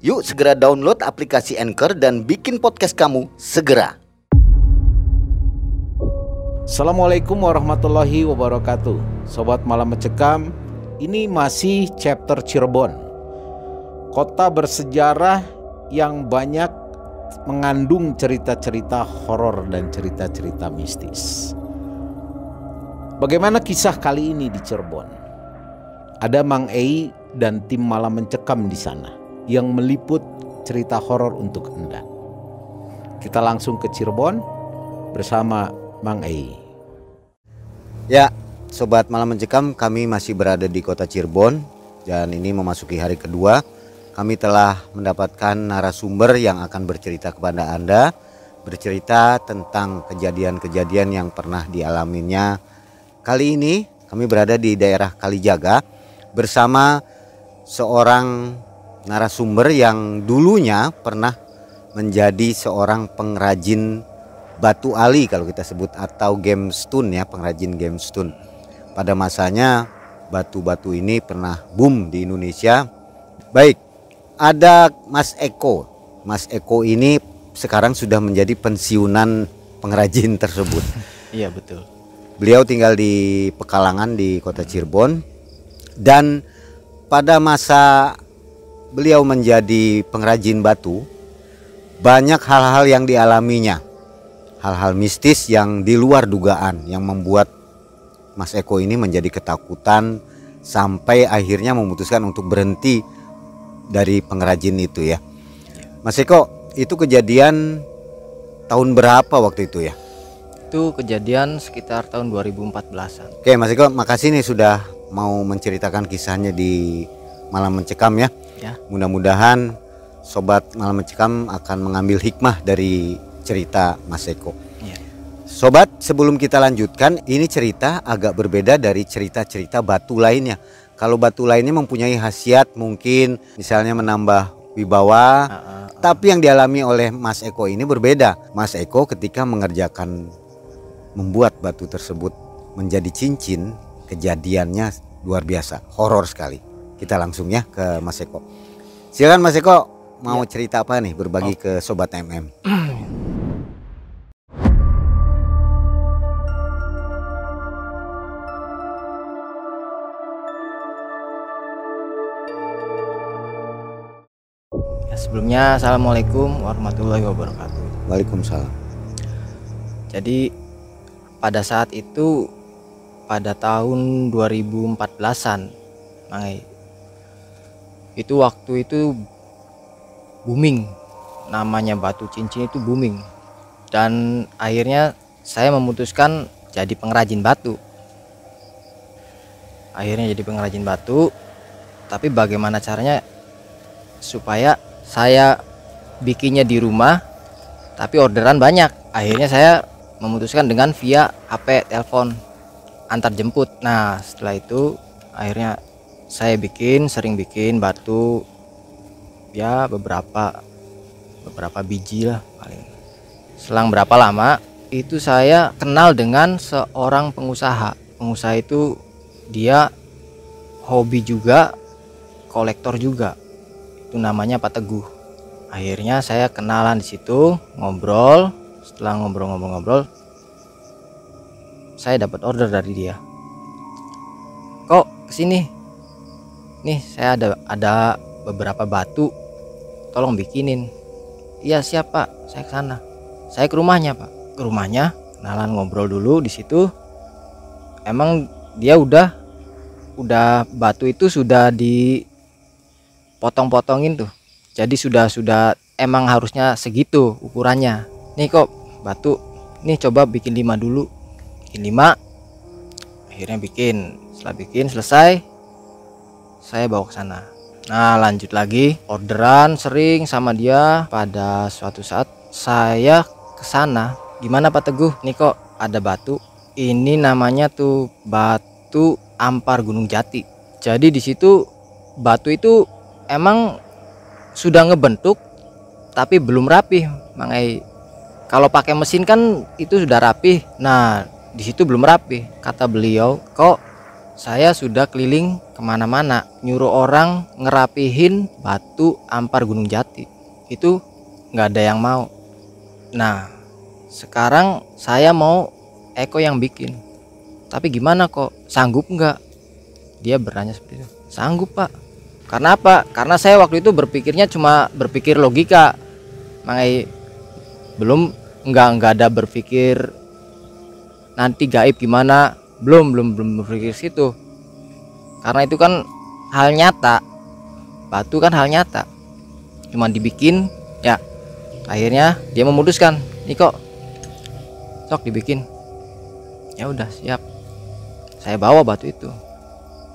Yuk segera download aplikasi Anchor dan bikin podcast kamu segera. Assalamualaikum warahmatullahi wabarakatuh Sobat Malam Mencekam Ini masih chapter Cirebon Kota bersejarah yang banyak mengandung cerita-cerita horor dan cerita-cerita mistis Bagaimana kisah kali ini di Cirebon? Ada Mang Ei dan tim Malam Mencekam di sana Yang meliput cerita horor untuk Anda Kita langsung ke Cirebon bersama Mang Ei. Ya, sobat malam mencekam, kami masih berada di kota Cirebon dan ini memasuki hari kedua. Kami telah mendapatkan narasumber yang akan bercerita kepada Anda, bercerita tentang kejadian-kejadian yang pernah dialaminya. Kali ini kami berada di daerah Kalijaga bersama seorang narasumber yang dulunya pernah menjadi seorang pengrajin batu ali kalau kita sebut atau gemstone ya pengrajin gemstone. Pada masanya batu-batu ini pernah boom di Indonesia. Baik, ada Mas Eko. Mas Eko ini sekarang sudah menjadi pensiunan pengrajin tersebut. Iya betul. Beliau tinggal di Pekalangan di kota Cirebon dan pada masa beliau menjadi pengrajin batu banyak hal-hal yang dialaminya hal-hal mistis yang di luar dugaan yang membuat Mas Eko ini menjadi ketakutan sampai akhirnya memutuskan untuk berhenti dari pengrajin itu ya. Mas Eko, itu kejadian tahun berapa waktu itu ya? Itu kejadian sekitar tahun 2014-an. Oke, Mas Eko, makasih nih sudah mau menceritakan kisahnya di Malam Mencekam ya. Ya. Mudah-mudahan sobat Malam Mencekam akan mengambil hikmah dari cerita Mas Eko. Iya. Sobat, sebelum kita lanjutkan, ini cerita agak berbeda dari cerita-cerita batu lainnya. Kalau batu lainnya mempunyai khasiat mungkin misalnya menambah wibawa, Ah, ah, ah. tapi yang dialami oleh Mas Eko ini berbeda. Mas Eko ketika mengerjakan membuat batu tersebut menjadi cincin, kejadiannya luar biasa, horor sekali. Kita langsung ya ke Mas Eko. Silakan Mas Eko, mau cerita apa nih berbagi ke sobat MM? Ya, sebelumnya assalamualaikum warahmatullahi wabarakatuh. Waalaikumsalam. Jadi pada saat itu pada tahun 2014-an, Mangai. Itu waktu itu booming. Namanya batu cincin itu booming. Dan akhirnya saya memutuskan jadi pengrajin batu. Akhirnya jadi pengrajin batu. Tapi bagaimana caranya supaya saya bikinnya di rumah tapi orderan banyak akhirnya saya memutuskan dengan via HP telepon antar jemput nah setelah itu akhirnya saya bikin sering bikin batu ya beberapa beberapa biji lah paling selang berapa lama itu saya kenal dengan seorang pengusaha pengusaha itu dia hobi juga kolektor juga itu namanya Pak Teguh. Akhirnya saya kenalan di situ, ngobrol. Setelah ngobrol-ngobrol-ngobrol, saya dapat order dari dia. Kok ke sini? Nih saya ada ada beberapa batu, tolong bikinin. Iya siapa? Saya ke sana. Saya ke rumahnya pak. Ke rumahnya, kenalan ngobrol dulu di situ. Emang dia udah udah batu itu sudah di potong-potongin tuh jadi sudah sudah emang harusnya segitu ukurannya nih kok batu nih coba bikin lima dulu bikin lima akhirnya bikin setelah bikin selesai saya bawa ke sana Nah lanjut lagi orderan sering sama dia pada suatu saat saya ke sana. Gimana Pak Teguh? Nih kok ada batu. Ini namanya tuh batu ampar Gunung Jati. Jadi di situ batu itu emang sudah ngebentuk tapi belum rapi. Mangai kalau pakai mesin kan itu sudah rapi. Nah di situ belum rapi. Kata beliau, kok saya sudah keliling ke mana-mana nyuruh orang ngerapihin batu ampar Gunung Jati. Itu nggak ada yang mau. Nah sekarang saya mau Eko yang bikin. Tapi gimana kok? Sanggup nggak? Dia bertanya seperti itu. Sanggup pak. Karena apa? Karena saya waktu itu berpikirnya cuma berpikir logika. Mangai belum nggak nggak ada berpikir nanti gaib gimana belum belum belum berpikir situ. Karena itu kan hal nyata. Batu kan hal nyata. Cuma dibikin ya akhirnya dia memutuskan ini kok sok dibikin. Ya udah siap. Saya bawa batu itu.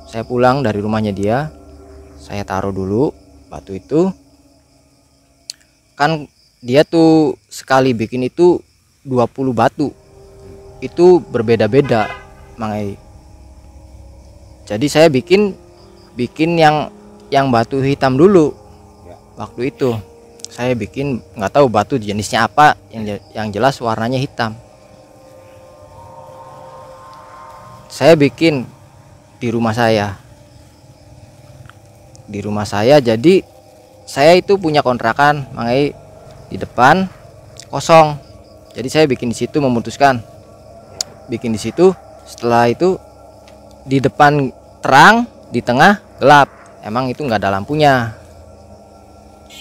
Saya pulang dari rumahnya dia. Saya taruh dulu batu itu. Kan dia tuh sekali bikin itu 20 batu. Itu berbeda-beda mangai. Jadi saya bikin bikin yang yang batu hitam dulu. Ya. waktu itu saya bikin nggak tahu batu jenisnya apa yang yang jelas warnanya hitam. Saya bikin di rumah saya. Di rumah saya jadi saya itu punya kontrakan mangai di depan kosong. Jadi saya bikin di situ memutuskan. Bikin di situ setelah itu di depan terang di tengah gelap. Emang itu nggak ada lampunya.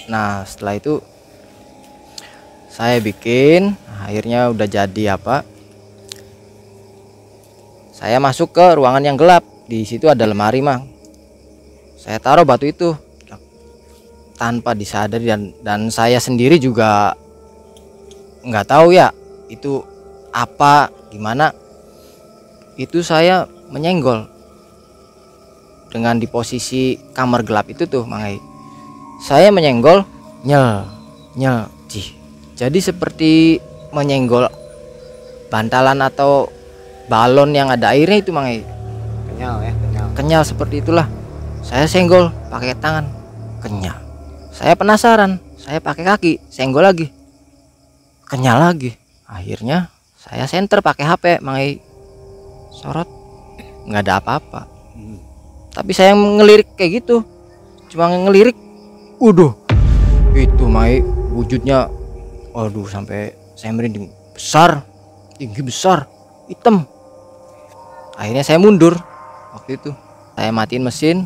Nah setelah itu saya bikin akhirnya udah jadi apa? Saya masuk ke ruangan yang gelap. Di situ ada lemari mah saya taruh batu itu. Tanpa disadari dan dan saya sendiri juga nggak tahu ya itu apa gimana itu saya menyenggol dengan di posisi kamar gelap itu tuh mangai saya menyenggol nyel nyel cih jadi seperti menyenggol bantalan atau balon yang ada airnya itu mangai kenyal ya kenyal. Kenyal seperti itulah. Saya senggol pakai tangan. Kenyal. Saya penasaran saya pakai kaki senggol lagi. Kenyal lagi. Akhirnya saya senter pakai HP mangai sorot. Nggak ada apa-apa. Hmm. tapi saya ngelirik kayak gitu. Cuma ngelirik. Udah itu Mai. Wujudnya waduh sampai saya merinding. Besar. Tinggi besar. Hitam. Akhirnya saya mundur. Waktu itu saya matiin mesin.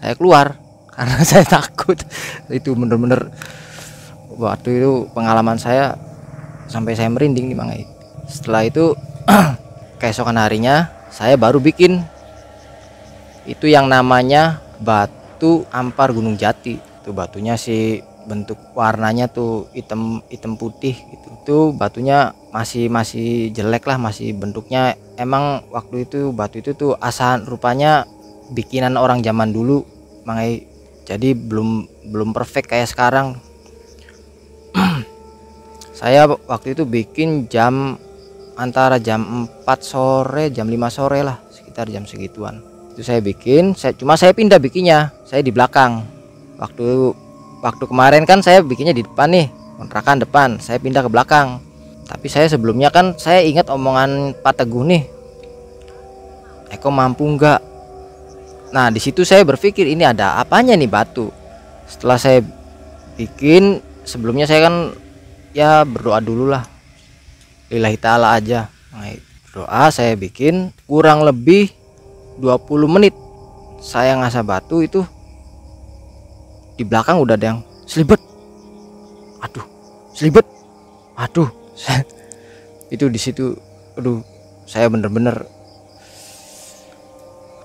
Saya keluar. Karena saya takut. Itu bener-bener waktu itu pengalaman saya sampai saya merinding nih Mangai. Setelah itu keesokan harinya saya baru bikin. Itu yang namanya batu ampar gunung jati. Itu batunya sih bentuk warnanya tuh hitam hitam putih gitu. Itu batunya masih masih jelek lah masih bentuknya. Emang waktu itu batu itu tuh asal rupanya bikinan orang zaman dulu mangai jadi belum belum perfect kayak sekarang. Saya waktu itu bikin jam antara jam 4 sore jam 5 sore lah sekitar jam segituan. Itu saya bikin saya cuma saya pindah bikinnya saya di belakang. Waktu waktu kemarin kan saya bikinnya di depan nih kontrakan depan saya pindah ke belakang. Tapi saya sebelumnya kan saya ingat omongan Pak Teguh nih Eko mampu nggak? Nah di situ saya berpikir ini ada apanya nih batu? Setelah saya bikin sebelumnya saya kan ya berdoa dulu lah lillahi ta'ala aja. Nah, doa saya bikin kurang lebih 20 menit. Saya ngasah batu itu di belakang udah ada yang selibet. Aduh selibet. Aduh. Itu di situ aduh saya bener-bener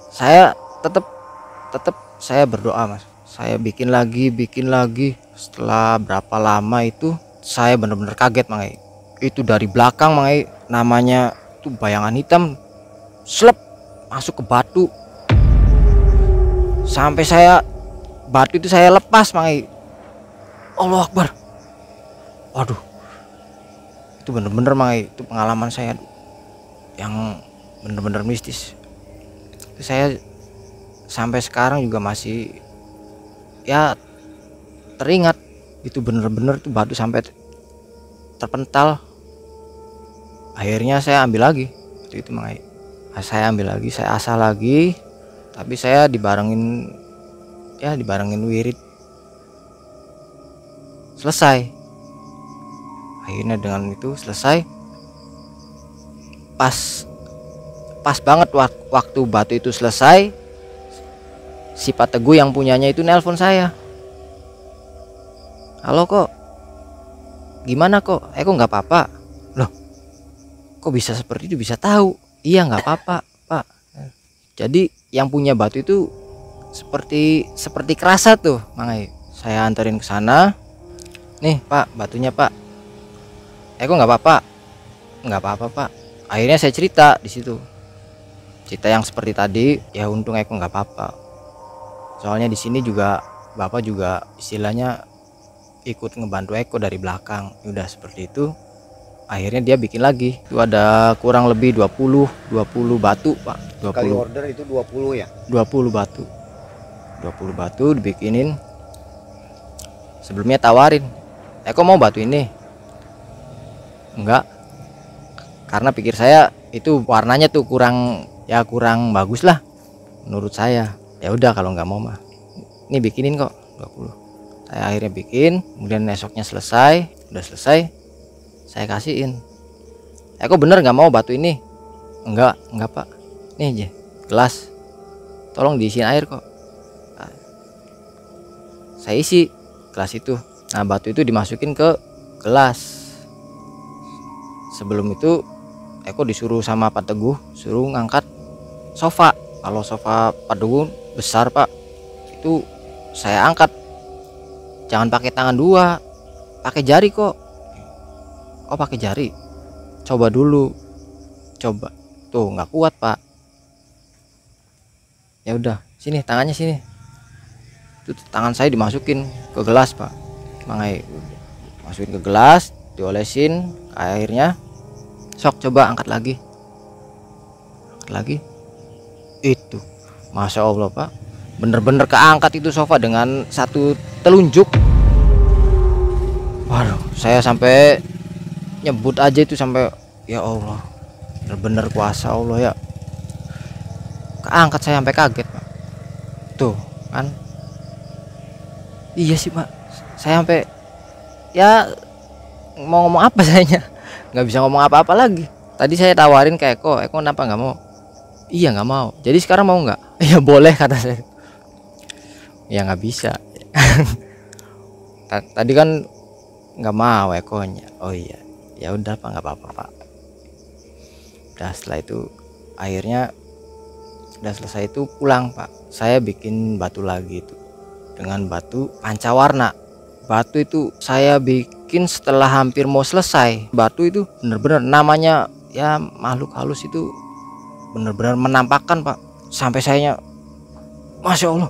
saya tetap tetap saya berdoa mas. Saya bikin lagi bikin lagi. Setelah berapa lama itu saya bener-bener kaget mangai itu dari belakang mangai namanya tuh bayangan hitam. Slep masuk ke batu. Sampai saya batu itu saya lepas mangai Allah Akbar. Waduh. Itu bener-bener mangai itu pengalaman saya yang bener-bener mistis. Itu saya sampai sekarang juga masih ya teringat. Itu bener-bener tuh batu sampai terpental akhirnya saya ambil lagi. Waktu itu mangai saya ambil lagi saya asah lagi tapi saya dibarengin ya dibarengin wirid. Selesai. Akhirnya dengan itu selesai. Pas pas banget wak- waktu batu itu selesai si Pak Teguh yang punyanya itu nelpon saya. Halo kok gimana kok? Eh kok nggak apa-apa kok bisa seperti itu? Bisa tahu? Iya nggak apa-apa pak. Jadi yang punya batu itu seperti seperti kerasa tuh. Mangai saya anterin ke sana. Nih pak batunya pak. Eh kok nggak apa-apa? Nggak apa-apa pak. Akhirnya saya cerita di situ. Cerita yang seperti tadi ya untung Eko nggak apa-apa. Soalnya di sini juga bapak juga istilahnya ikut ngebantu Eko dari belakang. Udah seperti itu akhirnya dia bikin lagi. Itu ada kurang lebih 20 20 batu pak. 20 Kali order itu 20 ya. 20 batu. 20 batu dibikinin. Sebelumnya tawarin Eko mau batu ini? Enggak. Karena pikir saya itu warnanya tuh kurang ya kurang bagus lah menurut saya. Ya udah kalau nggak mau mah. Ini bikinin kok 20 saya akhirnya bikin kemudian esoknya selesai udah selesai saya kasihin. Eko bener nggak mau batu ini? Enggak enggak pak. Nih aja gelas. Tolong diisiin air kok. Nah, saya isi gelas itu. Nah batu itu dimasukin ke gelas. Sebelum itu Eko disuruh sama Pak Teguh suruh ngangkat sofa. Kalau sofa Pak Teguh besar Pak itu saya angkat. Jangan pakai tangan dua pakai jari kok oh pakai jari? Coba dulu. Coba. Tuh nggak kuat Pak. Ya udah sini tangannya sini. Itu tangan saya dimasukin ke gelas pak. Mangai masukin ke gelas diolesin airnya. Sok coba angkat lagi. Angkat lagi. Itu. Masya allah pak. Bener-bener keangkat itu sofa dengan satu telunjuk. Waduh saya sampai nyebut aja itu sampai ya allah bener-bener kuasa allah ya. Keangkat saya sampai kaget pak. Tuh kan? Iya sih pak. Saya sampai ya mau ngomong apa sayanya? Nggak bisa ngomong apa-apa lagi. Tadi saya tawarin ke Eko Eko kenapa nggak mau? Iya nggak mau. Jadi sekarang mau nggak? Ya boleh kata saya. Ya nggak bisa. Ta- tadi kan nggak mau Ekonya. Oh iya ya udah pak nggak apa-apa pak. Udah setelah itu akhirnya udah selesai itu pulang pak. Saya bikin batu lagi itu dengan batu pancawarna batu itu saya bikin setelah hampir mau selesai. Batu itu bener-bener namanya ya makhluk halus itu bener-bener menampakkan pak. Sampai sayanya masya allah.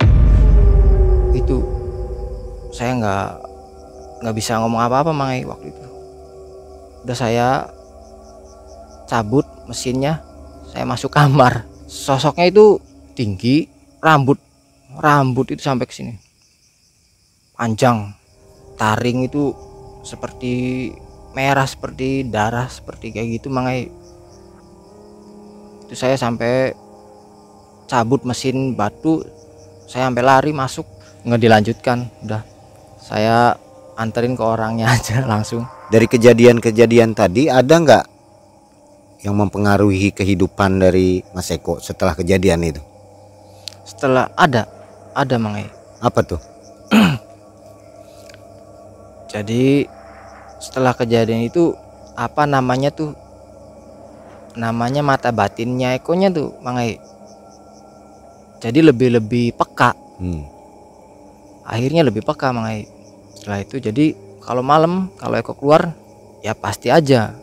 Itu saya nggak nggak bisa ngomong apa-apa mangai waktu itu udah saya cabut mesinnya saya masuk kamar. Sosoknya itu tinggi rambut rambut itu sampai ke sini. Panjang taring itu seperti merah seperti darah seperti kayak gitu mangai itu saya sampai cabut mesin batu saya sampai lari masuk. Nggak dilanjutkan udah. Saya anterin ke orangnya aja langsung Dari kejadian-kejadian tadi ada nggak yang mempengaruhi kehidupan dari Mas Eko setelah kejadian itu? setelah ada ada mangai Apa tuh? jadi setelah kejadian itu apa namanya tuh namanya mata batinnya ekonya tuh mangai jadi lebih lebih peka Hmm. akhirnya lebih peka mangai setelah itu jadi kalau malam kalau eko keluar ya pasti aja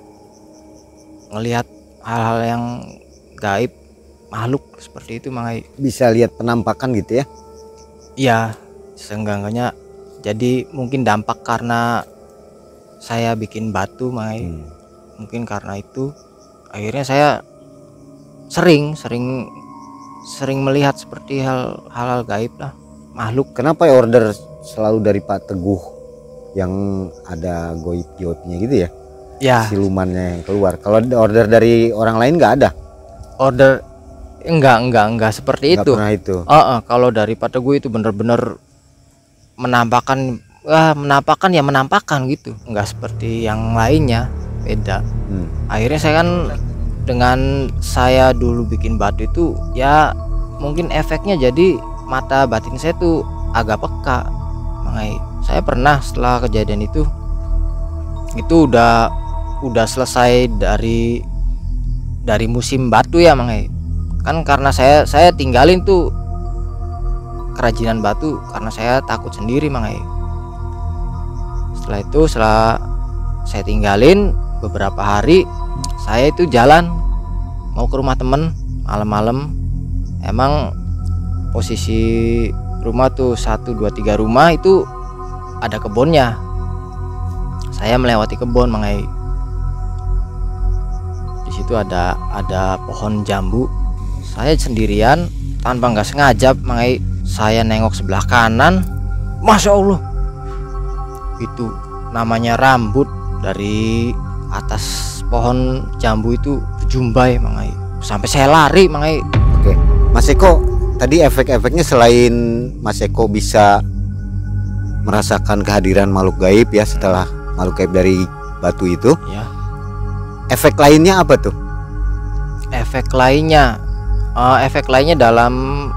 ngelihat hal-hal yang gaib makhluk seperti itu mangai Bisa lihat penampakan gitu ya? Iya, seenggaknya jadi mungkin dampak karena saya bikin batu Mang. Hmm. mungkin karena itu akhirnya saya sering sering sering melihat seperti hal hal gaib lah makhluk Kenapa ya order selalu dari Pak Teguh yang ada goib-goibnya gitu ya? ya Silumannya yang keluar. Kalau order dari orang lain nggak ada. order enggak enggak enggak seperti Nggak itu pernah itu. Oh, oh, kalau dari Pak Teguh itu bener-bener menampakkan wah menampakkan ya menampakkan gitu enggak seperti yang lainnya beda Hmm. akhirnya saya kan dengan saya dulu bikin batu itu ya mungkin efeknya jadi mata batin saya tuh agak peka makanya saya pernah setelah kejadian itu itu udah udah selesai dari dari musim batu ya makanya kan karena saya saya tinggalin tuh kerajinan batu karena saya takut sendiri makanya setelah itu setelah saya tinggalin beberapa hari saya itu jalan mau ke rumah temen malam-malam. Emang posisi rumah tuh satu dua tiga rumah itu ada kebunnya. Saya melewati kebun mangai di situ ada ada pohon jambu. Saya sendirian tanpa nggak sengaja mangai saya nengok sebelah kanan. Masya allah. Itu namanya rambut dari atas pohon jambu itu berjumbai mangai sampai saya lari mangai Oke. Mas Eko, tadi efek-efeknya selain Mas Eko bisa merasakan kehadiran makhluk gaib ya setelah makhluk gaib dari batu itu, ya efek lainnya apa tuh? efek lainnya eh, efek lainnya dalam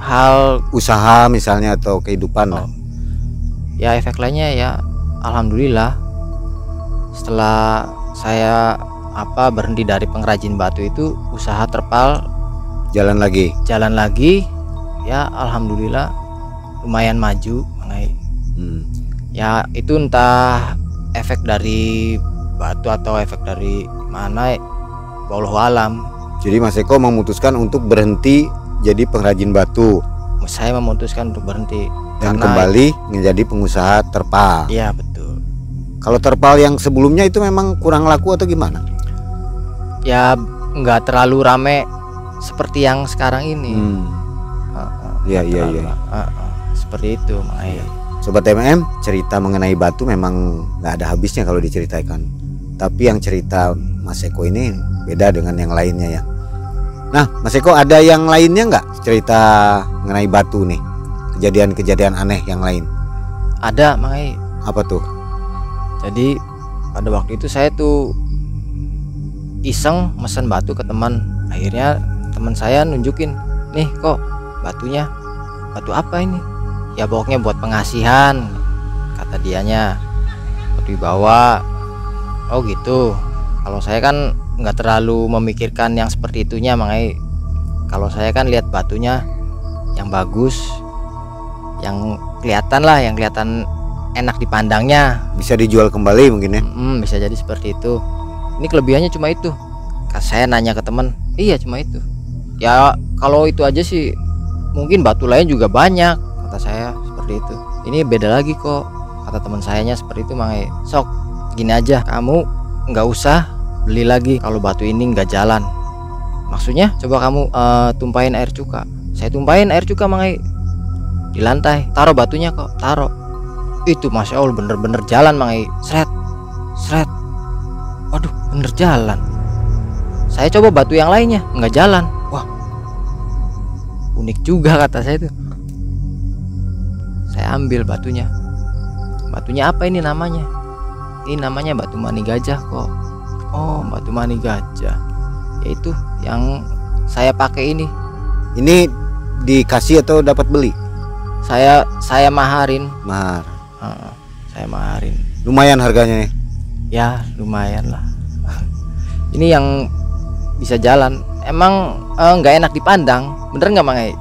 hal Usaha misalnya atau kehidupan lah. Oh. ya efek lainnya ya alhamdulillah setelah saya apa berhenti dari pengrajin batu itu usaha terpal Jalan lagi. jalan lagi ya alhamdulillah lumayan maju mengenai Hmm. ya itu entah efek dari batu atau efek dari mana wallahu alam Jadi Mas Eko memutuskan untuk berhenti jadi pengrajin batu saya memutuskan untuk berhenti dan kembali menjadi pengusaha terpal. iya betul Kalau terpal yang sebelumnya itu memang kurang laku atau gimana? ya nggak terlalu rame seperti yang sekarang ini Hmm. Heeh, Iya iya iya. heeh, seperti itu makanya Sobat MM, cerita mengenai batu memang nggak ada habisnya kalau diceritakan. Tapi yang cerita Mas Eko ini beda dengan yang lainnya ya. Nah, Mas Eko ada yang lainnya nggak cerita mengenai batu nih? Kejadian-kejadian aneh yang lain? ada makanya Apa tuh? jadi pada waktu itu saya tuh iseng mesen batu ke teman akhirnya teman saya nunjukin nih kok batunya batu apa ini ya pokoknya buat pengasihan kata dianya dibawa oh gitu kalau saya kan nggak terlalu memikirkan yang seperti itunya makanya kalau saya kan lihat batunya yang bagus yang kelihatan lah yang kelihatan enak dipandangnya Bisa dijual kembali mungkin ya? Hmm, bisa jadi seperti itu. Ini kelebihannya cuma itu. Saya nanya ke teman, iya cuma itu. Ya kalau itu aja sih, mungkin batu lain juga banyak. Kata saya seperti itu. Ini beda lagi kok. Kata teman sayanya seperti itu, Mang. Sok, gini aja, kamu nggak usah beli lagi kalau batu ini nggak jalan. Maksudnya, coba kamu eh, tumpahin air cuka. Saya tumpahin air cuka, Mang. Di lantai, taruh batunya kok, taruh itu masya allah bener-bener jalan mangai seret seret waduh bener jalan saya coba batu yang lainnya nggak jalan wah unik juga kata saya itu saya ambil batunya. Batunya apa ini namanya? Ini namanya batu mani gajah kok. Oh batu mani gajah. Yaitu yang saya pakai ini. Ini dikasih atau dapat beli? saya saya maharin. Mahar. Heeh, saya maharin. Lumayan harganya nih. ya lumayan lah. Ini yang bisa jalan. Emang eh, nggak enak dipandang. Bener nggak mangai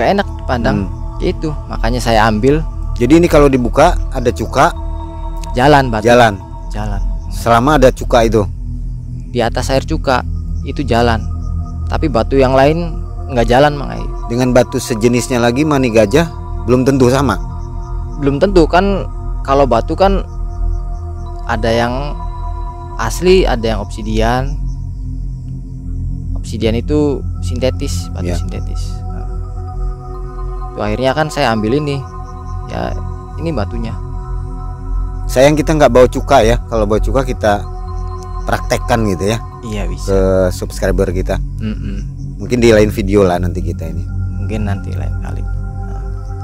nggak enak dipandang. Hmm. Ya itu makanya saya ambil Jadi ini kalau dibuka ada cuka jalan batu jalan. jalan Selama ada cuka itu. di atas air cuka itu jalan tapi batu yang lain nggak jalan mangai Dengan batu sejenisnya lagi mani gajah belum tentu sama. belum tentu kan kalau batu kan ada yang asli ada yang obsidian obsidian itu sintetis batu Iya. sintetis. Tuh, akhirnya kan saya ambil ini ya ini batunya Sayang kita nggak bawa cuka ya. Kalau bawa cuka kita praktekkan gitu ya iya bisa ke subscriber kita. Mm-mm. Mungkin di lain video lah nanti kita ini. mungkin nanti lain kali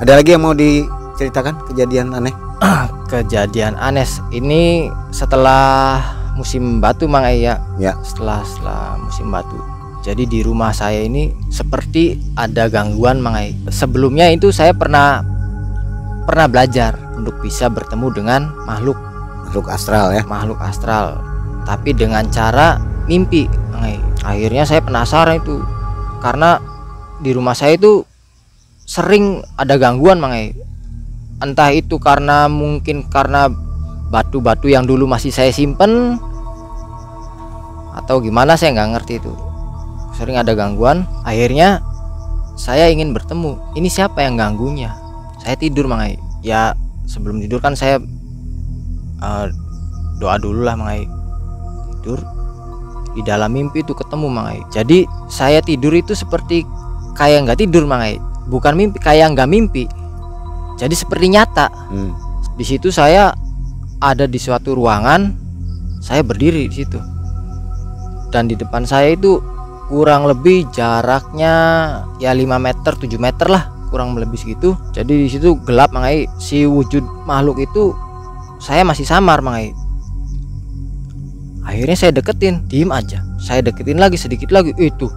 Ada lagi yang mau diceritakan kejadian aneh? kejadian Anes ini setelah musim batu Mang ya Ya. setelah setelah musim batu jadi di rumah saya ini seperti ada gangguan Mang Ai. sebelumnya itu saya pernah pernah belajar untuk bisa bertemu dengan makhluk Makhluk astral ya. makhluk astral tapi dengan cara mimpi Mang Ai. akhirnya saya penasaran itu karena di rumah saya itu sering ada gangguan Mang Ai. entah itu karena mungkin karena batu-batu yang dulu masih saya simpen atau gimana saya nggak ngerti itu sering ada gangguan akhirnya saya ingin bertemu ini siapa yang ganggunya saya tidur Mang Ai. ya sebelum tidur kan saya eh, doa dulu lah Mang Ai. tidur di dalam mimpi itu ketemu Mang Ai. jadi saya tidur itu seperti kayak nggak tidur Mang Ai. bukan mimpi kayak nggak mimpi jadi seperti nyata Hmm. di situ saya ada di suatu ruangan saya berdiri di situ dan di depan saya itu kurang lebih jaraknya ya 5 meter 7 meter lah kurang lebih segitu. Jadi di situ gelap mangai si wujud makhluk itu saya masih samar mangai akhirnya saya deketin diem aja. Saya deketin lagi sedikit lagi. Itu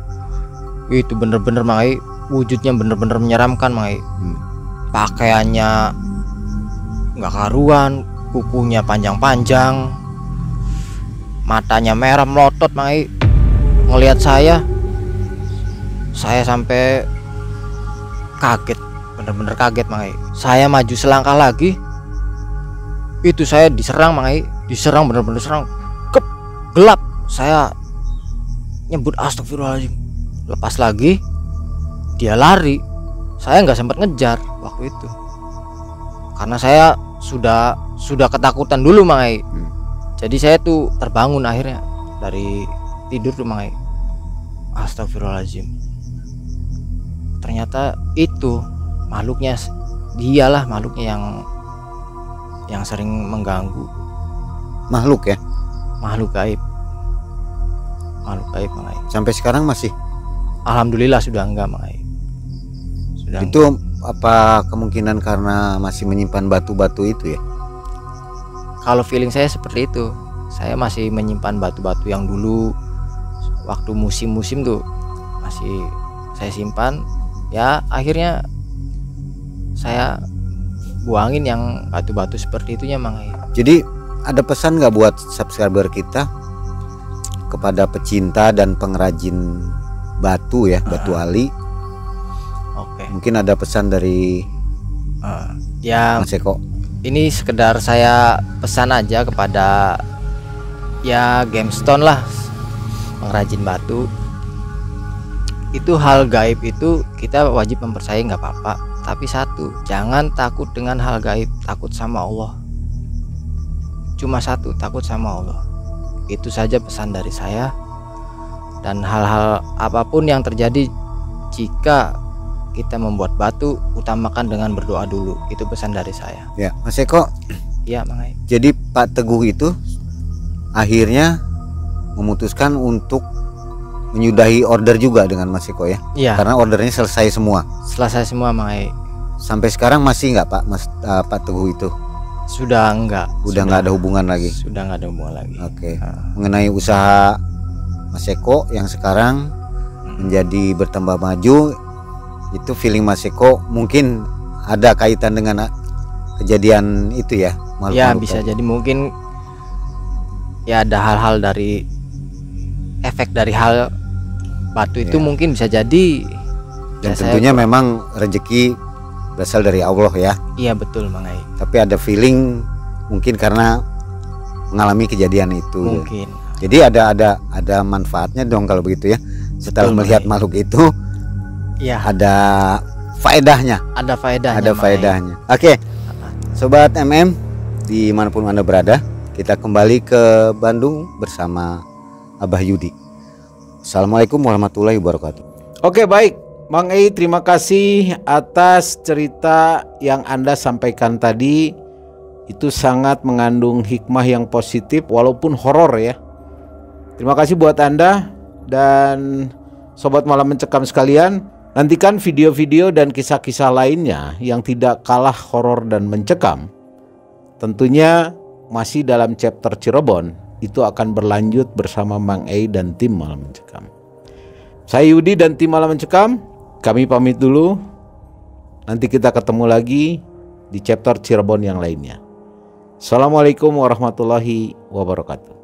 itu bener-bener mangai wujudnya bener-bener menyeramkan mangai Hmm. pakaiannya nggak karuan kukunya panjang-panjang matanya merah melotot Mai ngelihat saya saya sampai kaget bener-bener kaget Mai saya maju selangkah lagi itu saya diserang Mai diserang bener-bener serang kep gelap. Saya nyebut astagfirullahaladzim. Lepas lagi dia lari. Saya nggak sempat ngejar waktu itu. Karena saya sudah sudah ketakutan dulu Mangai Hmm. jadi saya tuh terbangun akhirnya dari tidur tuh Mangai Astagfirullahaladzim ternyata itu makhluknya dialah makhluknya yang yang sering mengganggu Makhluk ya. makhluk gaib makhluk gaib Mangai Sampai sekarang masih. Alhamdulillah sudah enggak Mangai sudah enggak. Itu apa kemungkinan karena masih menyimpan batu-batu itu ya? kalau feeling saya seperti itu saya masih menyimpan batu-batu yang dulu waktu musim-musim tuh masih saya simpan ya akhirnya saya buangin yang batu-batu seperti itunya mang Jadi ada pesan nggak buat subscriber kita kepada pecinta dan pengrajin batu ya, batu ali? oke Mungkin ada pesan dari Eh, ya Mas Eko. ini sekedar saya pesan aja kepada ya GameStone lah pengrajin batu itu hal gaib itu kita wajib mempercayai nggak apa-apa. Tapi satu jangan takut dengan hal gaib takut sama Allah. Cuma satu takut sama Allah. Itu saja pesan dari saya. Dan hal-hal apa pun yang terjadi jika kita membuat batu utamakan dengan berdoa dulu. Itu pesan dari saya. Ya, Mas Eko. ya Mangai Jadi Pak Teguh itu akhirnya memutuskan untuk menyudahi order juga dengan Mas Eko ya. iya Karena ordernya selesai semua. selesai semua Mangai Sampai sekarang masih nggak Pak Mas uh, Pak Teguh itu? sudah enggak Udah nggak ada hubungan lagi. sudah nggak ada hubungan lagi Oke. Ah. Mengenai usaha Mas Eko yang sekarang menjadi bertambah maju itu feeling Mas Eko mungkin ada kaitan dengan uh, kejadian itu ya. makhluk- ya bisa jadi mungkin ya ada hal-hal dari efek dari hal batu itu Iya. mungkin bisa jadi Dan Ya, saya- tentunya memang rezeki berasal dari Allah ya. iya betul Mangai Tapi ada feeling mungkin karena mengalami kejadian itu. mungkin Jadi ada ada ada manfaatnya dong kalau begitu ya. Setelah Betul, melihat Bang. makhluk itu iya ada faedahnya. ada faedahnya Ada faedahnya. Oke, sobat MM di mana pun anda berada, kita kembali ke Bandung bersama Abah Yudi. Assalamualaikum warahmatullahi wabarakatuh. Oke baik, Mang Ei terima kasih atas cerita yang Anda sampaikan tadi. Itu sangat mengandung hikmah yang positif walaupun horor ya. Terima kasih buat Anda dan sobat malam mencekam sekalian. Nantikan video-video dan kisah-kisah lainnya yang tidak kalah horor dan mencekam. Tentunya masih dalam chapter Cirebon itu akan berlanjut bersama Mang Ei dan tim malam mencekam. Saya Yudi dan tim Malam Mencekam, kami pamit dulu. Nanti kita ketemu lagi di chapter Cirebon yang lainnya. Assalamualaikum warahmatullahi wabarakatuh.